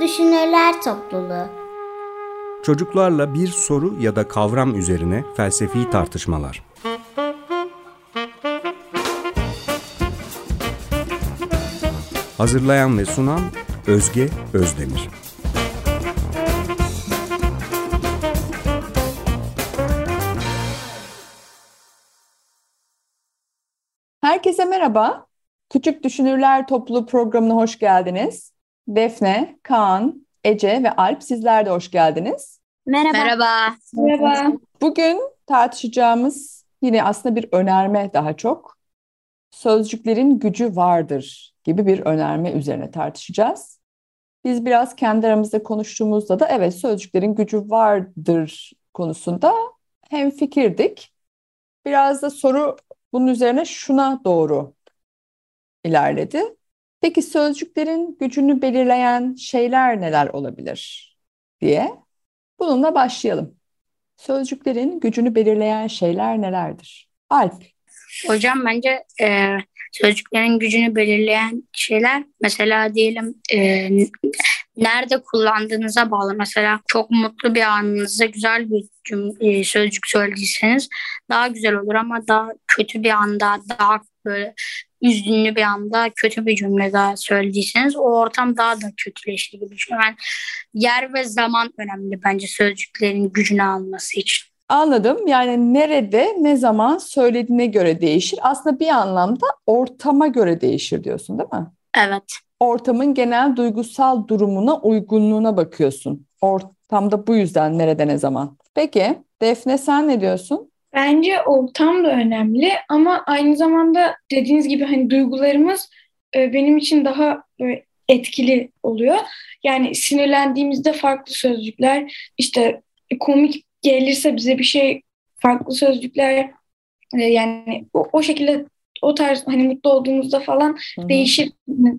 Düşünürler Topluluğu Çocuklarla bir soru ya da kavram üzerine felsefi tartışmalar. Hazırlayan ve sunan Özge Özdemir. Herkese merhaba. Küçük Düşünürler Topluluğu programına hoş geldiniz. Defne, Kaan, Ece ve Alp sizler de hoş geldiniz. Merhaba. Merhaba. Merhaba. Bugün tartışacağımız yine aslında bir önerme daha çok. Sözcüklerin gücü vardır gibi bir önerme üzerine tartışacağız. Biz biraz kendi aramızda konuştuğumuzda da evet sözcüklerin gücü vardır konusunda hem fikirdik. Biraz da soru bunun üzerine şuna doğru ilerledi. Peki sözcüklerin gücünü belirleyen şeyler neler olabilir diye bununla başlayalım. Sözcüklerin gücünü belirleyen şeyler nelerdir? Alp. Hocam bence e, sözcüklerin gücünü belirleyen şeyler mesela diyelim e, nerede kullandığınıza bağlı. Mesela çok mutlu bir anınızda güzel bir cümle, sözcük söylediyseniz daha güzel olur ama daha kötü bir anda daha böyle üzgünlü bir anda kötü bir cümle daha söylediyseniz o ortam daha da kötüleşti gibi düşünüyorum. Yani yer ve zaman önemli bence sözcüklerin gücünü alması için. Anladım. Yani nerede, ne zaman söylediğine göre değişir. Aslında bir anlamda ortama göre değişir diyorsun değil mi? Evet. Ortamın genel duygusal durumuna, uygunluğuna bakıyorsun. Ortamda bu yüzden nerede, ne zaman. Peki Defne sen ne diyorsun? Bence ortam da önemli ama aynı zamanda dediğiniz gibi hani duygularımız e, benim için daha böyle etkili oluyor. Yani sinirlendiğimizde farklı sözcükler, işte komik gelirse bize bir şey farklı sözcükler e, yani o, o şekilde o tarz hani mutlu olduğumuzda falan Hı hı. değişir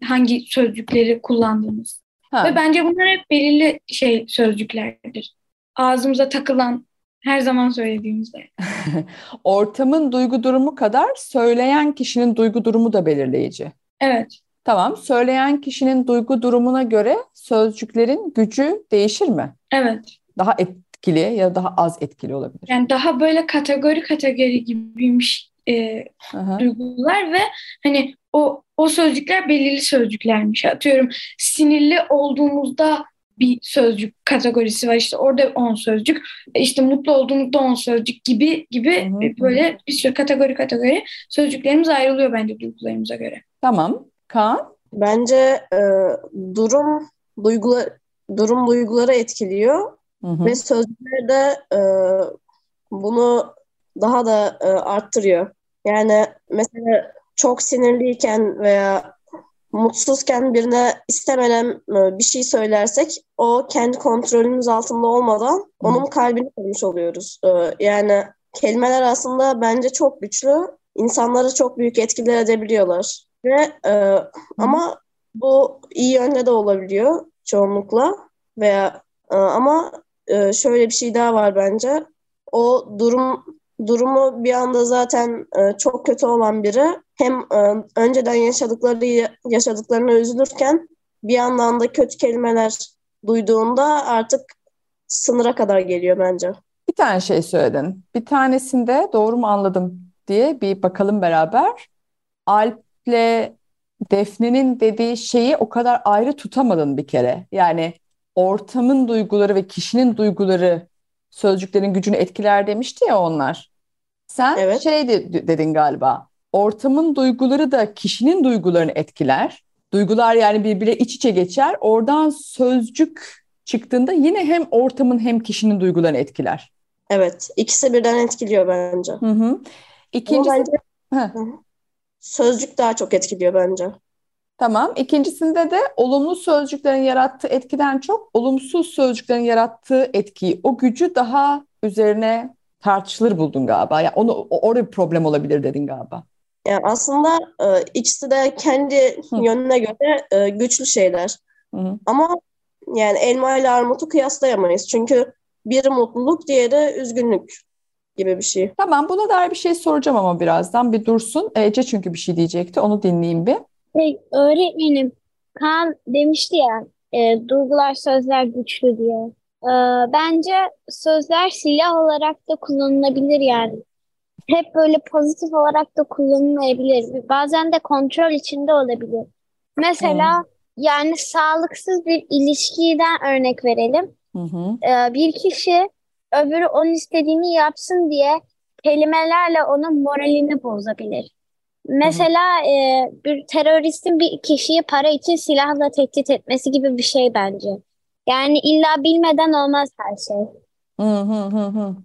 hangi sözcükleri kullandığımız. Ha. Ve bence bunlar hep belirli şey sözcüklerdir. Ağzımıza takılan her zaman söylediğimizde. Ortamın duygu durumu kadar söyleyen kişinin duygu durumu da belirleyici. Evet. Tamam, söyleyen kişinin duygu durumuna göre sözcüklerin gücü değişir mi? Evet. Daha etkili ya da daha az etkili olabilir. Yani daha böyle kategori kategori gibiymiş e, Aha. duygular ve hani o o sözcükler belirli sözcüklermiş. Atıyorum sinirli olduğumuzda bir sözcük kategorisi var. İşte orada 10 sözcük. E, İşte mutlu olduğumuzda 10 sözcük gibi gibi Hı hı. e, böyle bir sürü kategori kategori sözcüklerimiz ayrılıyor bence duygularımıza göre. Tamam. Kaan? Bence e, durum duygular durum duyguları etkiliyor Hı hı. ve sözcükler de e, bunu daha da e, arttırıyor. Yani mesela çok sinirliyken veya mutsuzken birine istemeden e, bir şey söylersek o kendi kontrolümüz altında olmadan onun kalbini kırmış oluyoruz. E, yani kelimeler aslında bence çok güçlü. İnsanları çok büyük etkiler edebiliyorlar. Ve e, ama bu iyi yönde de olabiliyor çoğunlukla veya e, ama e, şöyle bir şey daha var bence. O durum durumu bir anda zaten e, çok kötü olan biri hem e, önceden yaşadıkları yaşadıklarına üzülürken bir yandan da kötü kelimeler duyduğunda artık sınıra kadar geliyor bence. Bir tane şey söyledin. Bir tanesinde doğru mu anladım diye bir bakalım beraber. Alp'le Defne'nin dediği şeyi o kadar ayrı tutamadın bir kere. Yani ortamın duyguları ve kişinin duyguları sözcüklerin gücünü etkiler demişti ya onlar. Sen Evet. şey de- dedin galiba. Ortamın duyguları da kişinin duygularını etkiler. Duygular yani birbirine iç içe geçer. Oradan sözcük çıktığında yine hem ortamın hem kişinin duygularını etkiler. Evet, ikisi birden etkiliyor bence. Hı hı. Ama İkincisi, bence Heh, sözcük daha çok etkiliyor bence. Tamam. İkincisinde de olumlu sözcüklerin yarattığı etkiden çok olumsuz sözcüklerin yarattığı etkiyi, o gücü daha üzerine tartışılır buldun galiba. Yani onu orada bir problem olabilir dedin galiba. Yani aslında e, ikisi de kendi Hı. yönüne göre e, güçlü şeyler. Hı hı. Ama yani elma ile armutu kıyaslayamayız. Çünkü biri mutluluk, diğeri üzgünlük gibi bir şey. Tamam, buna dair bir şey soracağım ama birazdan bir dursun. Ece çünkü bir şey diyecekti. Onu dinleyeyim bir. Şey, öğretmenim Kaan demişti ya e, duygular, sözler güçlü diye. E, bence sözler silah olarak da kullanılabilir yani. Hep böyle pozitif olarak da kullanılmayabilir. Bazen de kontrol içinde olabilir. Mesela yani sağlıksız bir ilişkiden örnek verelim. Hı hı. E, bir kişi öbürü onun istediğini yapsın diye kelimelerle onun moralini bozabilir. Mesela e, bir teröristin bir kişiyi para için silahla tehdit etmesi gibi bir şey bence. Yani illa bilmeden olmaz her şey. Hı hı hı hı.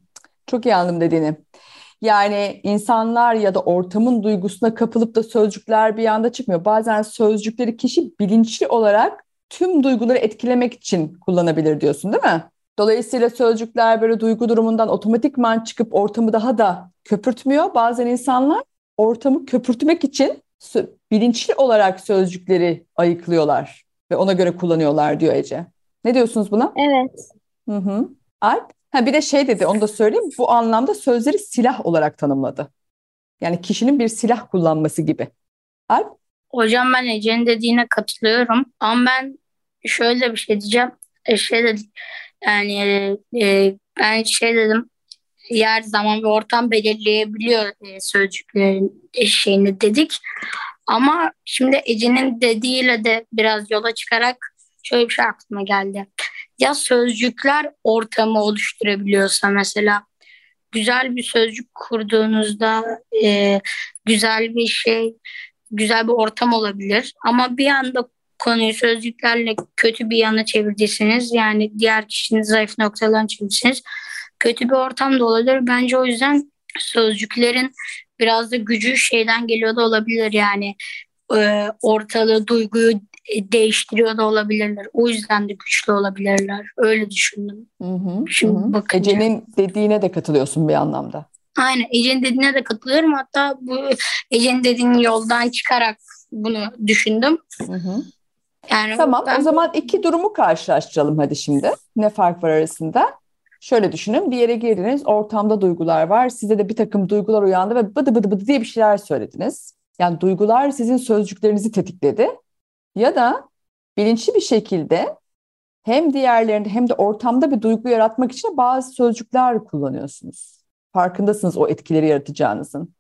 Çok iyi anladım dediğini. Yani insanlar ya da ortamın duygusuna kapılıp da sözcükler bir anda çıkmıyor. Bazen sözcükleri kişi bilinçli olarak tüm duyguları etkilemek için kullanabilir diyorsun, değil mi? Dolayısıyla sözcükler böyle duygu durumundan otomatikman çıkıp ortamı daha da köpürtmüyor. Bazen insanlar ortamı köpürtmek için bilinçli olarak sözcükleri ayıklıyorlar ve ona göre kullanıyorlar diyor Ece. Ne diyorsunuz buna? Evet. Hı hı. Alp? Ha bir de şey dedi onu da söyleyeyim. Bu anlamda sözleri silah olarak tanımladı. Yani kişinin bir silah kullanması gibi. Alp? Hocam ben Ece'nin dediğine katılıyorum. Ama ben şöyle bir şey diyeceğim. E, şey dedik. Yani e, ben şey dedim. Yer, zaman ve ortam belirleyebiliyor e, sözcüklerin şeyini dedik. Ama şimdi Ece'nin dediğiyle de biraz yola çıkarak şöyle bir şey aklıma geldi. Ya sözcükler ortamı oluşturabiliyorsa mesela güzel bir sözcük kurduğunuzda e, güzel bir şey, güzel bir ortam olabilir. Ama bir anda konuyu sözcüklerle kötü bir yana çevirdiyseniz yani diğer kişinin zayıf noktalarını çevirdiyseniz kötü bir ortam da olabilir. Bence o yüzden sözcüklerin biraz da gücü şeyden geliyor da olabilir yani e, ortalığı, duyguyu değiştiriyor da olabilirler. O yüzden de güçlü olabilirler. Öyle düşündüm. Hı hı, Şimdi hı hı. bakınca. Ece'nin dediğine de katılıyorsun bir anlamda. Aynen Ece'nin dediğine de katılıyorum. Hatta bu Ece'nin dediğin yoldan çıkarak bunu düşündüm. Hı hı. Yani Tamam, ben- o zaman iki durumu karşılaştıralım hadi şimdi. Ne fark var arasında? Şöyle düşünün, bir yere girdiniz, ortamda duygular var. Size de bir takım duygular uyandı ve bıdı bıdı bıdı diye bir şeyler söylediniz. Yani duygular sizin sözcüklerinizi tetikledi. Ya da bilinçli bir şekilde hem diğerlerinde hem de ortamda bir duygu yaratmak için bazı sözcükler kullanıyorsunuz. Farkındasınız o etkileri yaratacağınızın.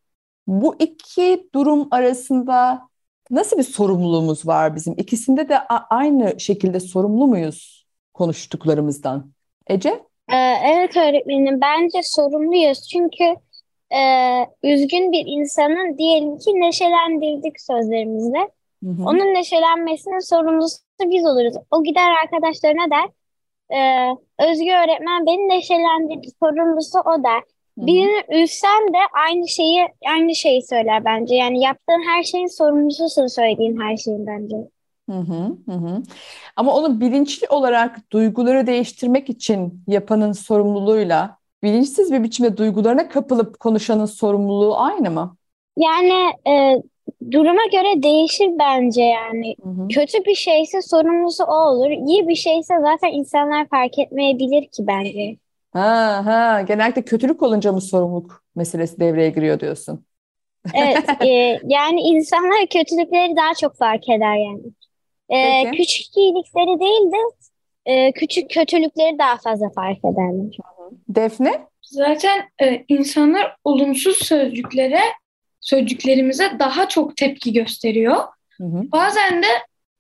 Bu iki durum arasında Nasıl bir sorumluluğumuz var bizim? İkisinde de aynı şekilde sorumlu muyuz konuştuklarımızdan? Ece? Ee, evet öğretmenim bence sorumluyuz çünkü e, üzgün bir insanın diyelim ki neşelendirdik sözlerimizle. Hı hı. Onun neşelenmesinin sorumlusu biz oluruz. O gider arkadaşlarına der. E, Özgü öğretmen beni neşelendirdi. Sorumlusu o der. Hı hı. Birini üzsen de aynı şeyi aynı şeyi söyler bence. Yani yaptığın her şeyin sorumlususun söylediğin her şeyin bence. Hı hı, hı. Ama onu bilinçli olarak duyguları değiştirmek için yapanın sorumluluğuyla bilinçsiz bir biçimde duygularına kapılıp konuşanın sorumluluğu aynı mı? Yani e, duruma göre değişir bence yani. Hı hı. Kötü bir şeyse sorumlusu o olur. İyi bir şeyse zaten insanlar fark etmeyebilir ki bence. Ha ha genellikle kötülük olunca mı sorumluluk meselesi devreye giriyor diyorsun. Evet, e, yani insanlar kötülükleri daha çok fark eder yani. E, Peki. küçük iyilikleri değil de e, küçük kötülükleri daha fazla fark ederler. Defne? Zaten e, insanlar olumsuz sözcüklere, sözcüklerimize daha çok tepki gösteriyor. Hı hı, Bazen de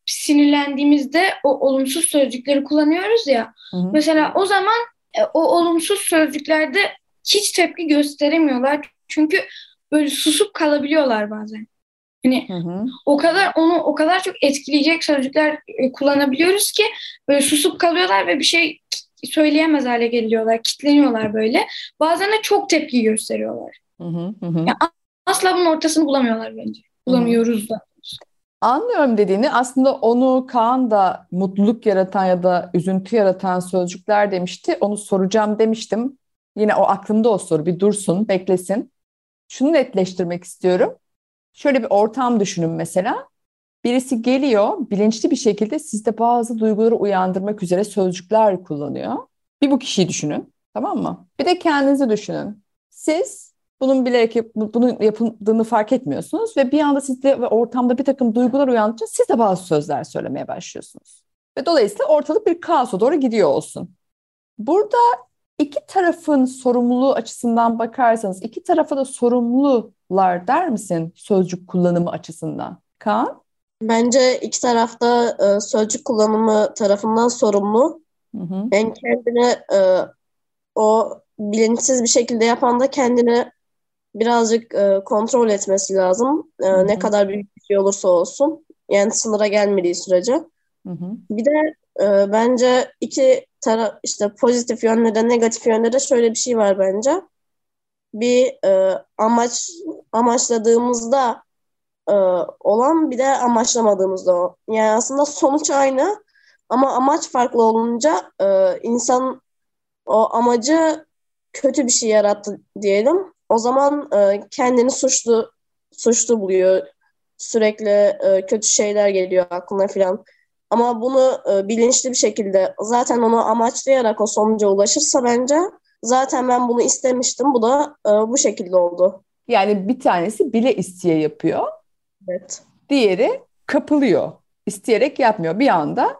sinirlendiğimizde o olumsuz sözcükleri kullanıyoruz ya. hı hı. Mesela o zaman e, o olumsuz sözcüklerde hiç tepki gösteremiyorlar. Çünkü böyle susup kalabiliyorlar bazen. Hani Hı hı. o kadar onu o kadar çok etkileyecek sözcükler e, kullanabiliyoruz ki böyle susup kalıyorlar ve bir şey söyleyemez hale geliyorlar, kitleniyorlar böyle. Bazen de çok tepki gösteriyorlar. Hı hı, hı hı. Ya, Asla bunun ortasını bulamıyorlar bence. Bulamıyoruz da. Anlıyorum dediğini. Aslında onu Kaan da mutluluk yaratan ya da üzüntü yaratan sözcükler demişti. Onu soracağım demiştim. Yine o aklımda o soru. Bir dursun, beklesin. Şunu netleştirmek istiyorum. Şöyle bir ortam düşünün mesela. Birisi geliyor, bilinçli bir şekilde sizde bazı duyguları uyandırmak üzere sözcükler kullanıyor. Bir bu kişiyi düşünün, tamam mı? Bir de kendinizi düşünün. Siz bunun bu- bunun yapıldığını fark etmiyorsunuz ve bir anda sizde ve ortamda bir takım duygular uyandırınca siz de bazı sözler söylemeye başlıyorsunuz. Ve dolayısıyla ortalık bir kaosa doğru gidiyor olsun. Burada iki tarafın sorumluluğu açısından bakarsanız iki tarafa da sorumlular der misin sözcük kullanımı açısından? Kaan? Bence iki tarafta e, sözcük kullanımı tarafından sorumlu. Hı hı. Yani kendini e, o bilinçsiz bir şekilde yapan da kendini birazcık e, kontrol etmesi lazım. E, Hı hı. ne kadar büyük bir şey olursa olsun. Yani sınıra gelmediği sürece. Hı hı. Bir de e, bence iki taraf işte pozitif yönde de negatif yönde de şöyle bir şey var bence. Bir e, amaç amaçladığımızda e, olan bir de amaçlamadığımızda o. Yani aslında sonuç aynı ama amaç farklı olunca e, insan o amacı kötü bir şey yarattı diyelim. O zaman e, kendini suçlu suçlu buluyor. Sürekli e, kötü şeyler geliyor aklına falan. Ama bunu e, bilinçli bir şekilde zaten onu amaçlayarak o sonuca ulaşırsa bence zaten ben bunu istemiştim. Bu da e, bu şekilde oldu. Yani bir tanesi bile isteye yapıyor. Evet. Diğeri kapılıyor. İsteyerek yapmıyor. Bir anda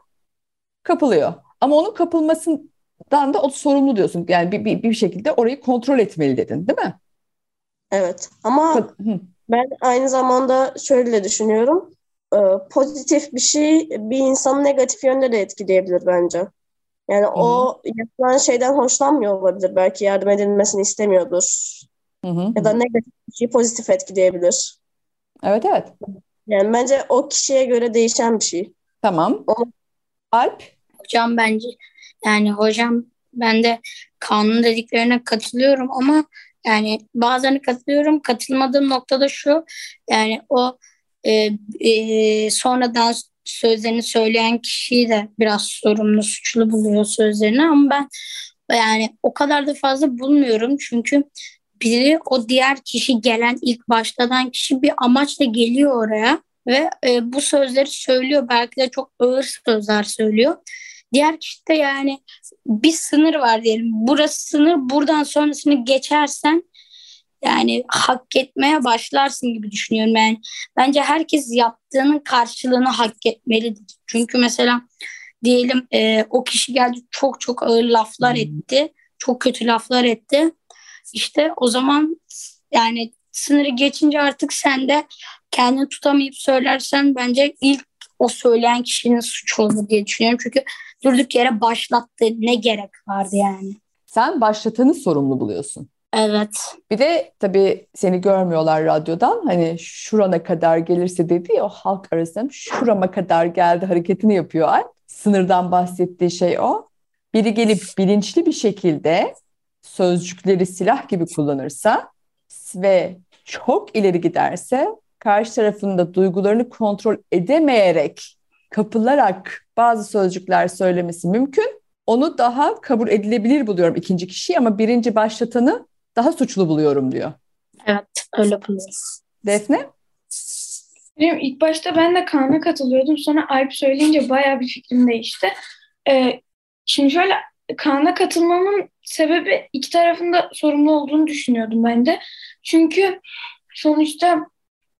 kapılıyor. Ama onun kapılmasından da o sorumlu diyorsun. Yani bir, bir, bir şekilde orayı kontrol etmeli dedin, değil mi? Evet. Ama Hı. ben aynı zamanda şöyle düşünüyorum. E, pozitif bir şey bir insanı negatif yönde de etkileyebilir bence. Yani o yapılan şeyden hoşlanmıyor olabilir. Belki yardım edilmesini istemiyordur. Hı hı. Ya da negatif bir şeyi pozitif etkileyebilir. Evet evet. Yani bence o kişiye göre değişen bir şey. Tamam. Alp? Hocam bence yani hocam ben de kanun dediklerine katılıyorum ama yani bazen katılıyorum. Katılmadığım noktada şu yani o e, e, sonradan sözlerini söyleyen kişiyi de biraz sorumlu, suçlu buluyor sözlerini ama ben yani o kadar da fazla bulmuyorum çünkü biri o diğer kişi gelen ilk başladan kişi bir amaçla geliyor oraya ve e, bu sözleri söylüyor. Belki de çok ağır sözler söylüyor. Diğer kişi de yani bir sınır var diyelim. Burası sınır. Buradan sonrasını geçersen yani hak etmeye başlarsın gibi düşünüyorum. Yani bence herkes yaptığının karşılığını hak etmelidir. Çünkü mesela diyelim e, o kişi geldi çok çok ağır laflar etti. Çok kötü laflar etti. İşte o zaman yani sınırı geçince artık sen de kendini tutamayıp söylersen bence ilk o söyleyen kişinin suçu olur diye düşünüyorum. Çünkü durduk yere başlattı. Ne gerek vardı yani? Sen başlatanı sorumlu buluyorsun. Evet. Bir de tabii seni görmüyorlar radyodan. Hani şurana kadar gelirse dedi ya o halk arasında şurama kadar geldi hareketini yapıyor Alp. Sınırdan bahsettiği şey o. Biri gelip bilinçli bir şekilde sözcükleri silah gibi kullanırsa ve çok ileri giderse karşı tarafında duygularını kontrol edemeyerek, kapılarak bazı sözcükler söylemesi mümkün. Onu daha kabul edilebilir buluyorum ikinci kişiyi ama birinci başlatanı daha suçlu buluyorum diyor. Evet öyle buluyorum. Defne? Benim ilk başta ben de Kaan'a katılıyordum. Sonra Alp söyleyince bayağı bir fikrim değişti. Ee, şimdi şöyle Kaan'a katılmamın sebebi iki tarafında sorumlu olduğunu düşünüyordum ben de. Çünkü sonuçta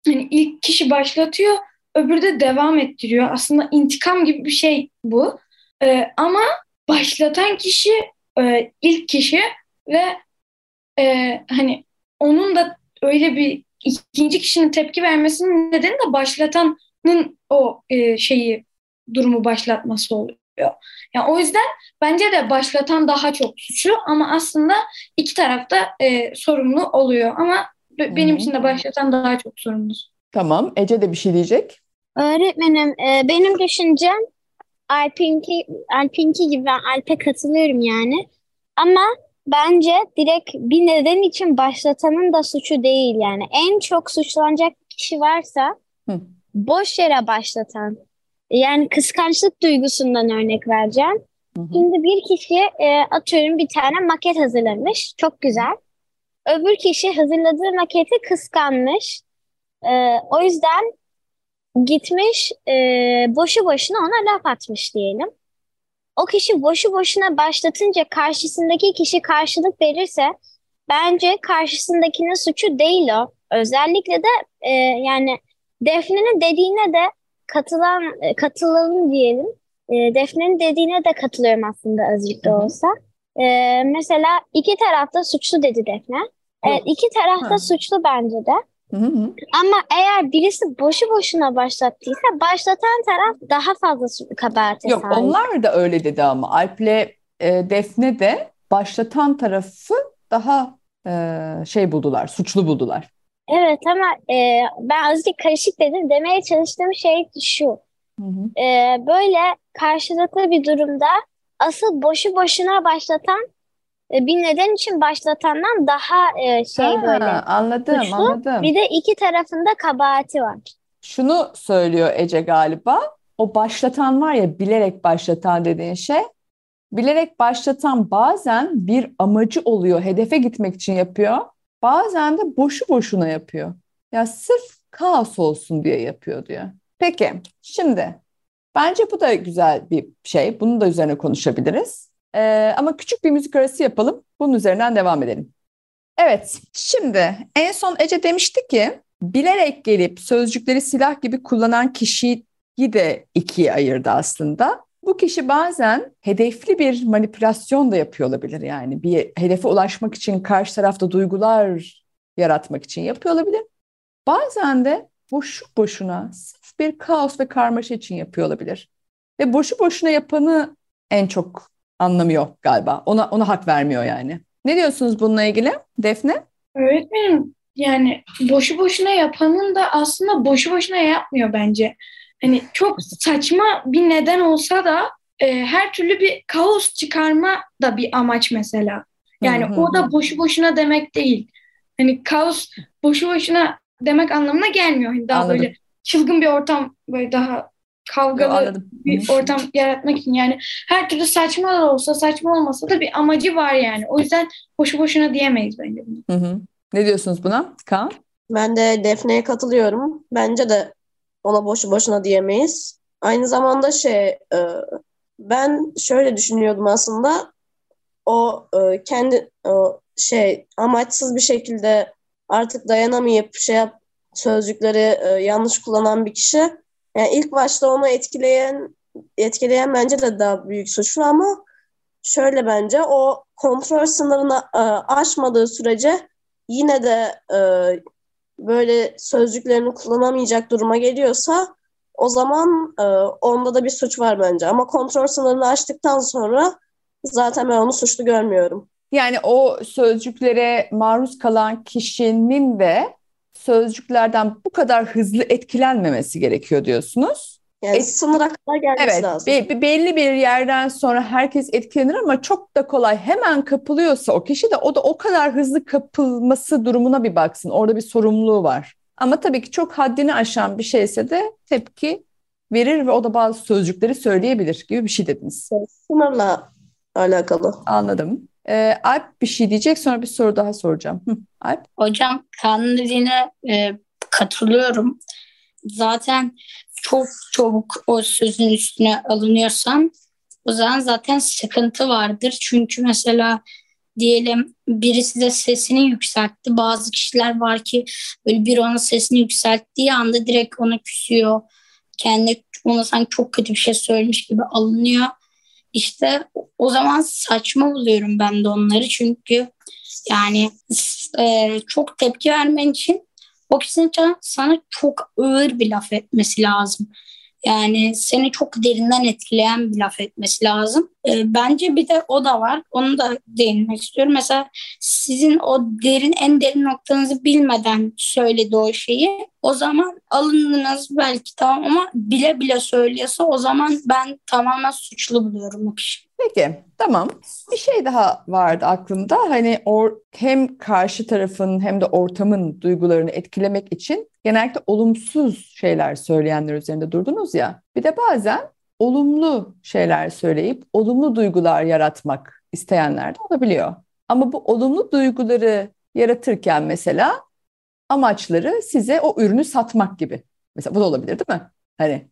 hani ilk kişi başlatıyor, öbürü de devam ettiriyor. Aslında intikam gibi bir şey bu. Ee, ama başlatan kişi e, ilk kişi ve e, hani onun da öyle bir ikinci kişinin tepki vermesinin nedeni de başlatanın o e, şeyi durumu başlatması oluyor. Yani o yüzden bence de başlatan daha çok suçlu ama aslında iki tarafta e, sorumlu oluyor ama benim için de başlatan daha çok sorumlu. Tamam. Ece de bir şey diyecek. Öğretmenim, e, benim düşüncem Alpinki, Alpinki gibi ben Alp'e katılıyorum yani. Ama bence direkt bir neden için başlatanın da suçu değil yani. En çok suçlanacak kişi varsa Hı. boş yere başlatan. Yani kıskançlık duygusundan örnek vereceğim. Hı hı. Şimdi bir kişi e, atıyorum bir tane maket hazırlamış. Çok güzel. Öbür kişi hazırladığı maketi kıskanmış. E, o yüzden gitmiş e, boşu boşuna ona laf atmış diyelim. O kişi boşu boşuna başlatınca karşısındaki kişi karşılık verirse bence karşısındakinin suçu değil o. Özellikle de e, yani Defne'nin dediğine de katılan e, katılalım diyelim. e, Defne'nin dediğine de katılıyorum aslında azıcık da olsa. E, mesela iki tarafta suçlu dedi Defne. Evet, iki tarafta Ha. suçlu bence de. Hı hı. Ama eğer birisi boşu boşuna başlattıysa başlatan taraf daha fazla kabahate Yok sahip. onlar da öyle dedi ama Alp'le e, Defne de başlatan tarafı daha e, şey buldular, suçlu buldular. Evet ama e, ben azıcık karışık dedim. Demeye çalıştığım şey şu. Hı hı. E, böyle karşılıklı bir durumda asıl boşu boşuna başlatan bir neden için başlatandan daha e, şey Ha, böyle anladım, suçlu. anladım. Bir de iki tarafında kabahati var. Şunu söylüyor Ece galiba. O başlatan var ya bilerek başlatan dediğin şey. Bilerek başlatan bazen bir amacı oluyor, hedefe gitmek için yapıyor. Bazen de boşu boşuna yapıyor. Ya sırf kaos olsun diye yapıyor diyor. Peki, şimdi bence bu da güzel bir şey. Bunun da üzerine konuşabiliriz. Ee, ama küçük bir müzik arası yapalım. Bunun üzerinden devam edelim. Evet, şimdi en son Ece demişti ki bilerek gelip sözcükleri silah gibi kullanan kişiyi de ikiye ayırdı aslında. Bu kişi bazen hedefli bir manipülasyon da yapıyor olabilir yani. Bir hedefe ulaşmak için karşı tarafta duygular yaratmak için yapıyor olabilir. Bazen de boşu boşuna sırf bir kaos ve karmaşa için yapıyor olabilir. Ve boşu boşuna yapanı en çok anlamıyor galiba. Ona ona hak vermiyor yani. Ne diyorsunuz bununla ilgili Defne? Öğretmenim yani boşu boşuna yapanın da aslında boşu boşuna yapmıyor bence. Hani çok saçma bir neden olsa da e, her türlü bir kaos çıkarma da bir amaç mesela. Yani Hı hı o da boşu boşuna demek değil. Hani kaos boşu boşuna demek anlamına gelmiyor. Hani daha Anladım. böyle çılgın bir ortam böyle daha kavgalı Anladım. bir ortam yaratmak için yani her türlü saçma da olsa saçma olmasa da bir amacı var yani. O yüzden boşu boşuna diyemeyiz bence bunu. Hı hı. Ne diyorsunuz buna Kaan? Ben de Defne'ye katılıyorum. Bence de ona boşu boşuna diyemeyiz. Aynı zamanda şey e, ben şöyle düşünüyordum aslında o e, kendi o şey amaçsız bir şekilde artık dayanamayıp şey yap sözcükleri e, yanlış kullanan bir kişi yani ilk başta onu etkileyen etkileyen bence de daha büyük suçlu ama şöyle bence o kontrol sınırını e, aşmadığı sürece yine de e, böyle sözcüklerini kullanamayacak duruma geliyorsa o zaman e, onda da bir suç var bence. Ama kontrol sınırını aştıktan sonra zaten ben onu suçlu görmüyorum. Yani o sözcüklere maruz kalan kişinin de sözcüklerden bu kadar hızlı etkilenmemesi gerekiyor diyorsunuz. Yani Et- sınıra kadar gelmesi Evet, lazım. be- be- belli bir yerden sonra herkes etkilenir ama çok da kolay hemen kapılıyorsa o kişi de o da o kadar hızlı kapılması durumuna bir baksın. Orada bir sorumluluğu var. Ama tabii ki çok haddini aşan bir şeyse de tepki verir ve o da bazı sözcükleri söyleyebilir gibi bir şey dediniz. Sınırla alakalı. Anladım. Ee, Alp bir şey diyecek sonra bir soru daha soracağım. Hı, Alp? Hocam Kaan'ın dediğine e, katılıyorum. Zaten çok çabuk o sözün üstüne alınıyorsan o zaman zaten sıkıntı vardır. Çünkü mesela diyelim birisi de sesini yükseltti. Bazı kişiler var ki böyle bir onun sesini yükselttiği anda direkt ona küsüyor. Kendi ona sanki çok kötü bir şey söylemiş gibi alınıyor. İşte o zaman saçma buluyorum ben de onları. Çünkü yani e, çok tepki vermen için o kişinin sana- çok ağır bir laf etmesi lazım. Yani seni çok derinden etkileyen bir laf etmesi lazım. E, bence bir de o da var. Onu da değinmek istiyorum. Mesela sizin o derin en derin noktanızı bilmeden söyledi o şeyi. O zaman alındınız belki tamam ama bile bile söylüyorsa o zaman ben tamamen suçlu buluyorum o kişiyi. Peki, tamam. Bir şey daha vardı aklımda. Hani or hem karşı tarafın hem de ortamın duygularını etkilemek için genellikle olumsuz şeyler söyleyenler üzerinde durdunuz ya. Bir de bazen olumlu şeyler söyleyip olumlu duygular yaratmak isteyenler de olabiliyor. Ama bu olumlu duyguları yaratırken mesela amaçları size o ürünü satmak gibi. Mesela bu da olabilir değil mi? Hani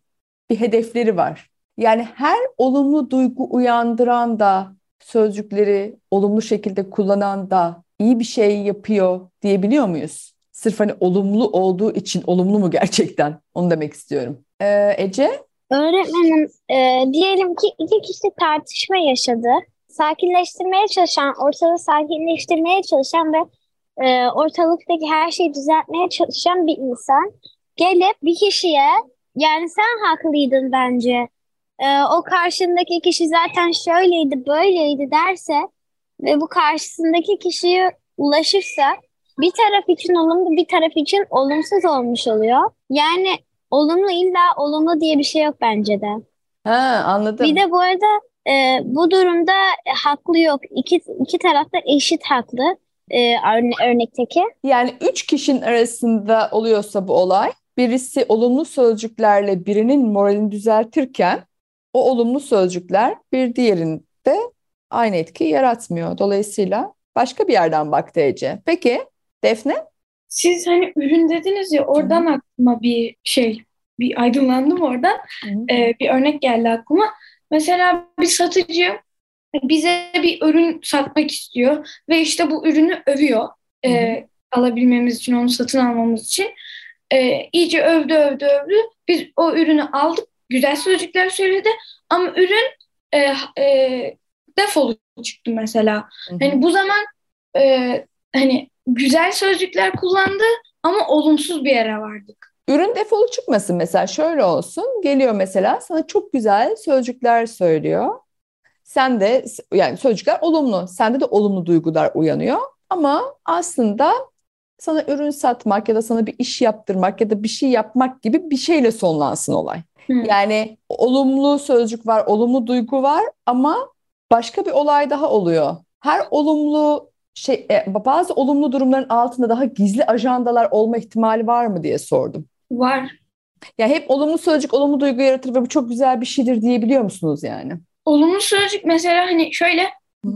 bir hedefleri var. Yani her olumlu duygu uyandıran da sözcükleri olumlu şekilde kullanan da iyi bir şey yapıyor diyebiliyor muyuz? Sırf hani olumlu olduğu için olumlu mu gerçekten? Onu demek istiyorum. Ee, Ece? Öğretmenim, e, diyelim ki iki kişi tartışma yaşadı. Sakinleştirmeye çalışan, ortalığı sakinleştirmeye çalışan ve e, ortalıktaki her şeyi düzeltmeye çalışan bir insan gelip bir kişiye yani sen haklıydın bence. E, o karşındaki kişi zaten şöyleydi, böyleydi derse ve bu karşısındaki kişiye ulaşırsa bir taraf için olumlu, bir taraf için olumsuz olmuş oluyor. Yani olumlu illa olumlu diye bir şey yok bence de. Ha, anladım. Bir de bu arada e, bu durumda haklı yok. İki, iki taraf da eşit haklı e, örne- örnekteki. Yani üç kişinin arasında oluyorsa bu olay, birisi olumlu sözcüklerle birinin moralini düzeltirken o olumlu sözcükler bir diğerinde aynı etki yaratmıyor. Dolayısıyla başka bir yerden baktı Ece. Peki Defne? Siz hani ürün dediniz ya oradan aklıma bir şey, bir aydınlandım oradan. Ee, bir örnek geldi aklıma. Mesela bir satıcı bize bir ürün satmak istiyor ve işte bu ürünü övüyor. Ee, alabilmemiz için, onu satın almamız için. Ee, iyice övdü, övdü, övdü. Biz o ürünü aldık. Güzel sözcükler söyledi ama ürün e, e, defolu çıktı mesela. Hani bu zaman e, hani güzel sözcükler kullandı ama olumsuz bir yere vardık. Ürün defolu çıkmasın mesela şöyle olsun. Geliyor mesela sana çok güzel sözcükler söylüyor. Sen de yani sözcükler olumlu. Sende de olumlu duygular uyanıyor. Ama aslında sana ürün satmak ya da sana bir iş yaptırmak ya da bir şey yapmak gibi bir şeyle sonlansın olay. Hmm. Yani olumlu sözcük var, olumlu duygu var ama başka bir olay daha oluyor. Her olumlu şey e, bazı olumlu durumların altında daha gizli ajandalar olma ihtimali var mı diye sordum. Var. Ya hep olumlu sözcük olumlu duygu yaratır ve bu çok güzel bir şeydir diyebiliyor musunuz yani? Olumlu sözcük mesela hani şöyle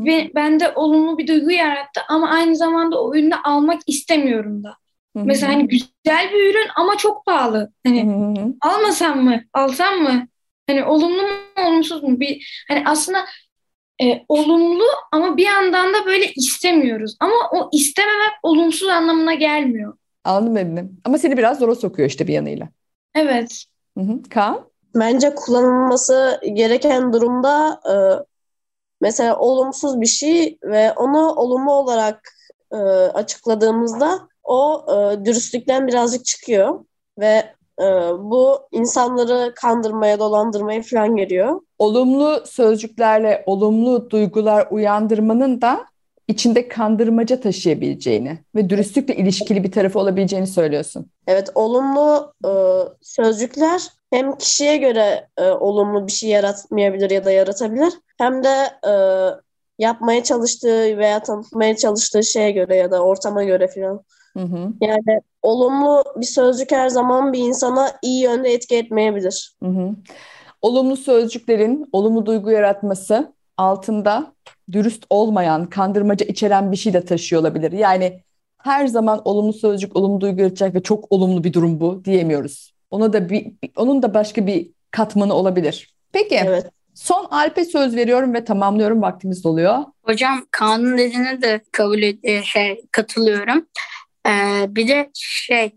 Be- bende olumlu bir duygu yarattı ama aynı zamanda o ürünü almak istemiyorum da. Hı hı. Mesela hani güzel bir ürün ama çok pahalı. Hani Hı hı. almasam mı, alsam mı? Hani olumlu mu, olumsuz mu? Bir hani aslında e, olumlu ama bir yandan da böyle istemiyoruz. Ama o istememek olumsuz anlamına gelmiyor. Anladım Emine. Ama seni biraz zora sokuyor işte bir yanıyla. Evet. Hı hı. Kaan? Bence kullanılması gereken durumda e, mesela olumsuz bir şey ve onu olumlu olarak e, açıkladığımızda o e, dürüstlükten birazcık çıkıyor ve e, bu insanları kandırmaya, dolandırmaya falan geliyor. Olumlu sözcüklerle olumlu duygular uyandırmanın da içinde kandırmaca taşıyabileceğini ve dürüstlükle ilişkili bir tarafı olabileceğini söylüyorsun. Evet, olumlu e, sözcükler hem kişiye göre e, olumlu bir şey yaratmayabilir ya da yaratabilir hem de e, yapmaya çalıştığı veya tanıtmaya çalıştığı şeye göre ya da ortama göre. Hı hı. Yani olumlu bir sözcük her zaman bir insana iyi yönde etki etmeyebilir. Hı hı. Olumlu sözcüklerin olumlu duygu yaratması altında dürüst olmayan, kandırmaca içeren bir şey de taşıyor olabilir. Yani her zaman olumlu sözcük, olumlu duygu yaratacak ve çok olumlu bir durum bu diyemiyoruz. Ona da bir- onun da başka bir katmanı olabilir. Peki, Evet. Son Alp'e söz veriyorum ve tamamlıyorum. Vaktimiz doluyor. Hocam kanun dediğine de kabul e, şey katılıyorum. Ee, bir de şey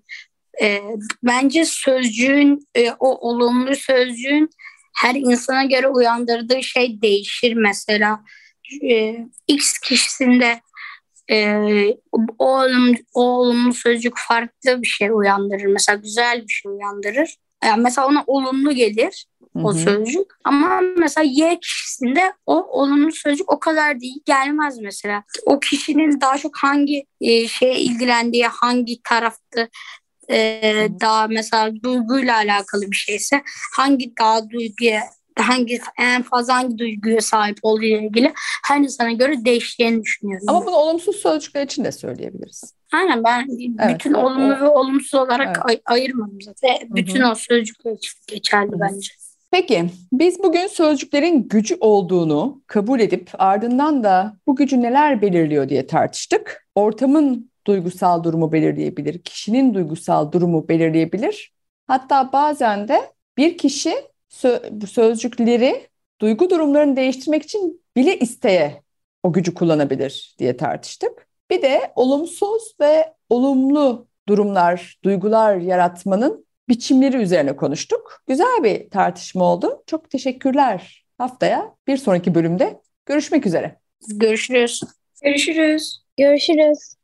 e, bence sözcüğün e, o olumlu sözcüğün her insana göre uyandırdığı şey değişir mesela. E, X kişisinde e, o, olum, o olumlu sözcük farklı bir şey uyandırır. Mesela güzel bir şey uyandırır. Yani mesela ona olumlu gelir o hı. sözcük. Ama mesela Y kişisinde o olumlu sözcük o kadar değil gelmez mesela. O kişinin daha çok hangi e, şeye ilgilendiği, hangi tarafta e, daha mesela duyguyla alakalı bir şeyse hangi daha duyguya hangi en fazla hangi duyguya sahip olduğu ile ilgili her insana göre değişeceğini düşünüyorum. Ama bunu olumsuz sözcükler için de söyleyebiliriz. Aynen ben Evet, bütün olumlu o- ve olumsuz olarak Evet. ay- ayırmadım zaten. Bütün o sözcükler için geçerli Hı hı. bence. Peki, biz bugün sözcüklerin gücü olduğunu kabul edip ardından da bu gücü neler belirliyor diye tartıştık. Ortamın duygusal durumu belirleyebilir, kişinin duygusal durumu belirleyebilir. Hatta bazen de bir kişi bu sözcükleri duygu durumlarını değiştirmek için bile isteye o gücü kullanabilir diye tartıştık. Bir de olumsuz ve olumlu durumlar, duygular yaratmanın biçimleri üzerine konuştuk. Güzel bir tartışma oldu. Çok teşekkürler. Haftaya bir sonraki bölümde görüşmek üzere. Görüşürüz. Görüşürüz. Görüşürüz.